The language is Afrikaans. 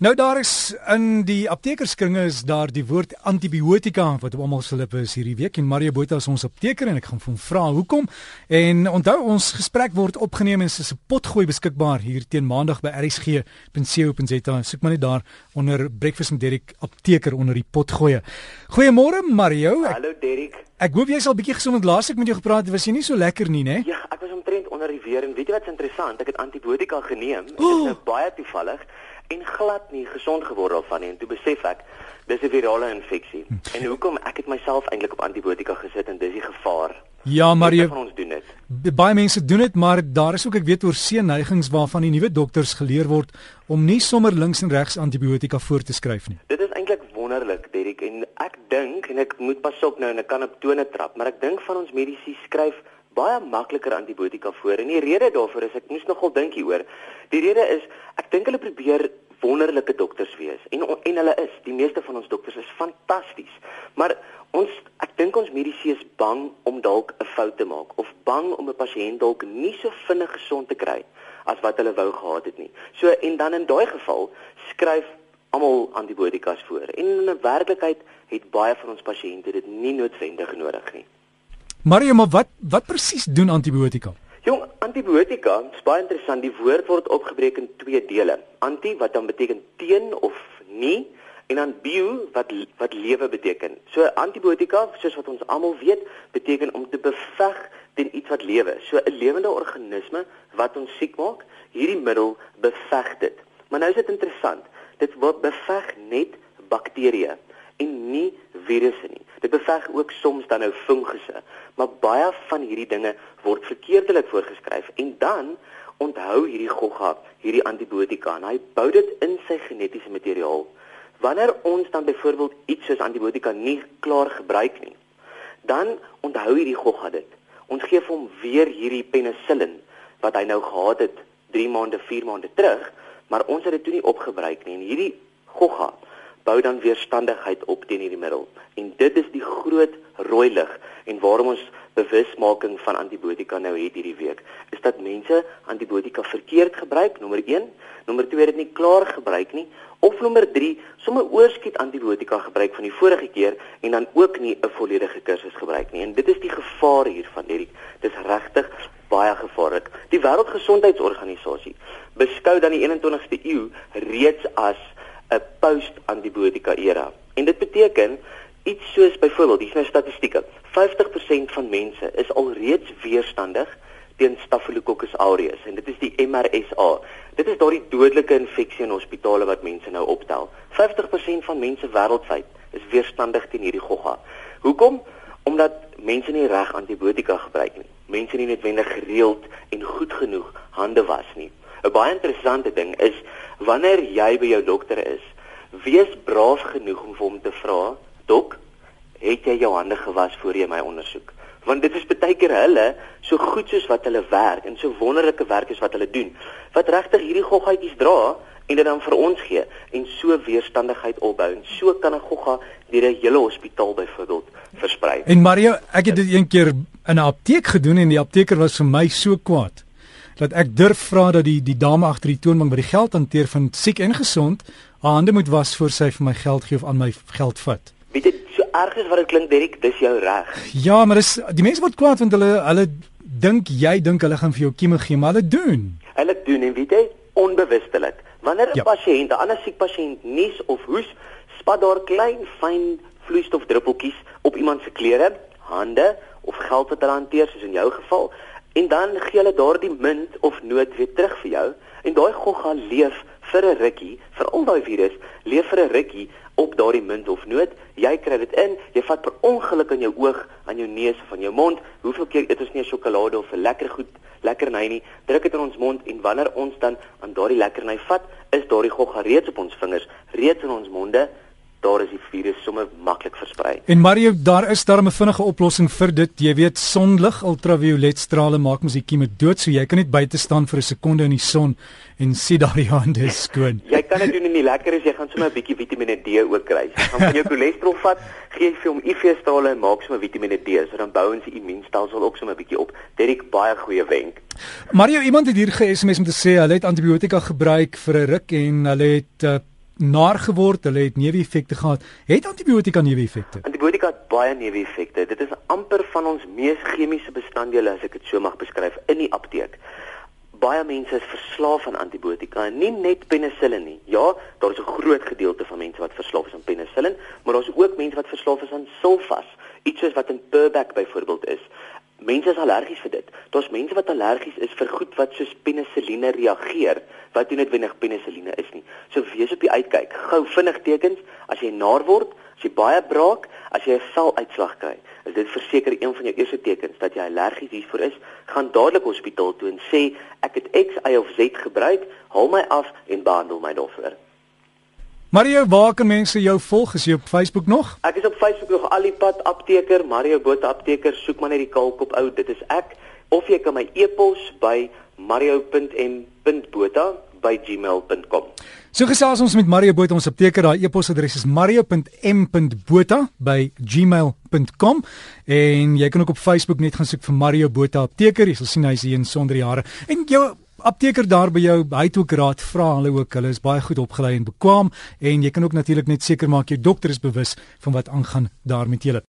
Nou daar is in die aptekerskringe is daar die woord antibiotika wat op almal se lippe is hierdie week en Mario Botha is ons apteker en ek gaan hom vra hoekom. En onthou ons gesprek word opgeneem en is 'n potgooi beskikbaar hier teen maandag by rsg.co.za. Soek maar net daar onder Breakfast met Derek apteker onder die potgooi. Goeiemôre Mario. Ek, Hallo Derek. Ek hoop jy is al bietjie gesond. Laas ek met jou gepraat het, was jy nie so lekker nie, né? Ja, ek was omtrent onder die weer en weet jy wat's interessant? Ek het antibiotika geneem. Dit is nou baie toevallig en glad nie gesond geword daarvan nie en toe besef ek dis 'n virale infeksie. Hm. En hoekom ek het myself eintlik op antibiotika gesit en dis die gevaar. Ja, maar jy van ons doen dit. Baie mense doen dit, maar daar is ook ek weet oor seë neigings waarvan die nuwe dokters geleer word om nie sommer links en regs antibiotika voor te skryf nie. Dit is eintlik wonderlik, Derek, en ek dink en ek moet pas op nou en ek kan op tone trap, maar ek dink van ons mediese skryf baie makliker antibiotika voor en die rede daarvoor is ek moes nogal dink hieroor. Die rede is ek dink hulle probeer wonderlike dokters wees en en hulle is. Die meeste van ons dokters is fantasties. Maar ons ek dink ons mediese is bang om dalk 'n fout te maak of bang om 'n pasiënt dalk nie so vinnig gesond te kry as wat hulle wou gehad het nie. So en dan in daai geval skryf almal antibiotikas voor. En in 'n werklikheid het baie van ons pasiënte dit nie noodwendig nodig nie. Mario, maar wat wat presies doen antibiotika? Jong, antibiotika, is baie interessant. Die woord word opgebreek in twee dele. Anti wat dan beteken teen of nie en dan bio wat wat lewe beteken. So antibiotika, soos wat ons almal weet, beteken om te beveg teen iets wat lewe. So 'n lewende organisme wat ons siek maak, hierdie middel beveg dit. Maar nou is dit interessant. Dit word beveg net bakterieë en nie virusse nie. Dit beveg ook soms dan nou fungusse, maar baie van hierdie dinge word verkeerdelik voorgeskryf en dan onthou hierdie gogga, hierdie antibiotika en hy bou dit in sy genetiese materiaal. Wanneer ons dan byvoorbeeld iets soos antibiotika nie klaar gebruik nie, dan onthou hierdie gogga dit. Ons gee hom weer hierdie penicillin wat hy nou gehad het 3 maande, 4 maande terug, maar ons het dit toe nie opgebruik nie en hierdie gogga bou dan weerstandigheid op teen hierdie middel. En dit is die groot rooi lig en waarom ons bewusmaking van antibiotika nou het hierdie week, is dat mense antibiotika verkeerd gebruik, nommer 1, nommer 2 dit nie klaar gebruik nie, of nommer 3, sommer oorskiet antibiotika gebruik van die vorige keer en dan ook nie 'n volledige kursus gebruik nie. En dit is die gevaar hiervan, hierdie. Dis regtig baie gevaarlik. Die Wêreldgesondheidsorganisasie beskou dan die 21ste eeu reeds as 'n post-antibiotika era. En dit beteken iets soos byvoorbeeld, hier's nou statistieke. 50% van mense is alreeds weerstandig teen Staphylococcus aureus en dit is die MRSA. Dit is daardie dodelike infeksie in hospitale wat mense nou optel. 50% van mense wêreldwyd is weerstandig teen hierdie gogga. Hoekom? Omdat mense nie reg antibiotika gebruik nie. Mense nie noodwendig gereeld en goed genoeg hande was nie. 'n Baie interessante ding is wanneer jy by jou dokter is, wees braaf genoeg om vir hom te vra, "Dok, het jy jou hande gewas voor jy my ondersoek?" Want dit is baie keer hulle so goed soos wat hulle werk en so wonderlike werk is wat hulle doen, wat regtig hierdie goggaatjies dra en dit dan vir ons gee en so weerstandigheid opbou en so kan 'n gogga deur 'n hele hospitaal byvoorbeeld versprei. En Mario, ek het dit een keer in 'n apteek gedoen en die apteker was vir my so kwaad dat ek durf vra dat die die dame agter die toonbank by die geld hanteer van siek en gesond haar hande moet was voor sy vir my geld gee of aan my geld vat. Weet jy so erg is wat dit klink Derek, dis jou reg. Ja, maar dis die mense word kwaad want hulle hulle dink jy dink hulle gaan vir jou kieme gee, maar hulle doen. Hulle doen en weet jy onbewustelik. Wanneer 'n ja. pasiënt, 'n ander siek pasiënt nies of hoes, spat daar klein fyn vloeistofdruppeltjies op iemand se klere, hande of geld wat hulle hanteer soos in jou geval en dan gee hulle daardie munt of noot weer terug vir jou. En daai gogga leef vir 'n rukkie vir al daai virus leef vir 'n rukkie op daardie munt of noot. Jy kry dit in jy vat per ongeluk in jou oog aan jou neus of aan jou mond. Hoeveel keer eet ons nie 'n sjokolade of 'n lekker goed lekkerny nie. Druk dit in ons mond en wanneer ons dan aan daardie lekkerny vat is daardie gogga reeds op ons vingers reeds in ons monde daar is die virus sommer maklik versprei. En Mario, daar is daar 'n vinnige oplossing vir dit. Jy weet sonlig ultraviolet strale maak mos die kieme dood, so jy kan net buite staan vir 'n sekonde in die son en sien daar die hande is skoon. jy kan dit doen en die lekker is jy gaan sommer 'n bietjie Vitamiene D ook kry. Jy gaan van jou cholesterol vat, gee jy vir hom IV strale en maak sommer Vitamiene D, so dan bou ons die immuunstelsel ook sommer 'n bietjie op. Is baie goeie wenk. Mario, iemand het hier ge-SMS om te sê hulle het antibiotika gebruik vir 'n ruk en hulle het uh, naar geword, hulle het neeweffekte gehad. Het antibiotika neeweffekte? Antibiotika het baie neeweffekte. Dit is amper van ons mees chemiese bestanddele as ek dit so mag beskryf in die apteek. Baie mense is verslaaf aan antibiotika en nie net penicillin nie. Ja, daar is 'n groot gedeelte van mense wat verslaaf is aan penicillin, maar daar's ook mense wat verslaaf is aan sulfas, iets soos wat in Perbac byvoorbeeld is. Mense is allergies vir dit. Daar's mense wat allergies is vir goed wat soos penicilline reageer, wat nie noodwendig penicilline is nie. So wees op die uitkyk. Gou vinnig tekens as jy naar word, as jy baie braak, as jy 'n veluitslag kry. Is dit verseker een van jou eerste tekens dat jy allergies hiervoor is? Gaan dadelik hospitaal toe en sê ek het X, Y of Z gebruik, haal my af en behandel my daarvoor. Mario, waar kan mense jou volg? Is jy op Facebook nog? Ek is op Facebook nog Alipad apteker, Mario Botha apteker, soek maar net die kalkop ou, dit is ek. Of jy kan my e-pos by mario.m.botha@gmail.com. So gesels ons met Mario Botha ons apteker, daai e-posadres is mario.m.botha@gmail.com en jy kan ook op Facebook net gaan soek vir Mario Botha apteker, jy sal sien hy's hier in sonder jare. En jou apteker daar by jou hy het ook raad vra hulle ook. Hulle is baie goed opgelei en bekwam en jy kan ook natuurlik net seker maak jou dokter is bewus van wat aangaan daar met julle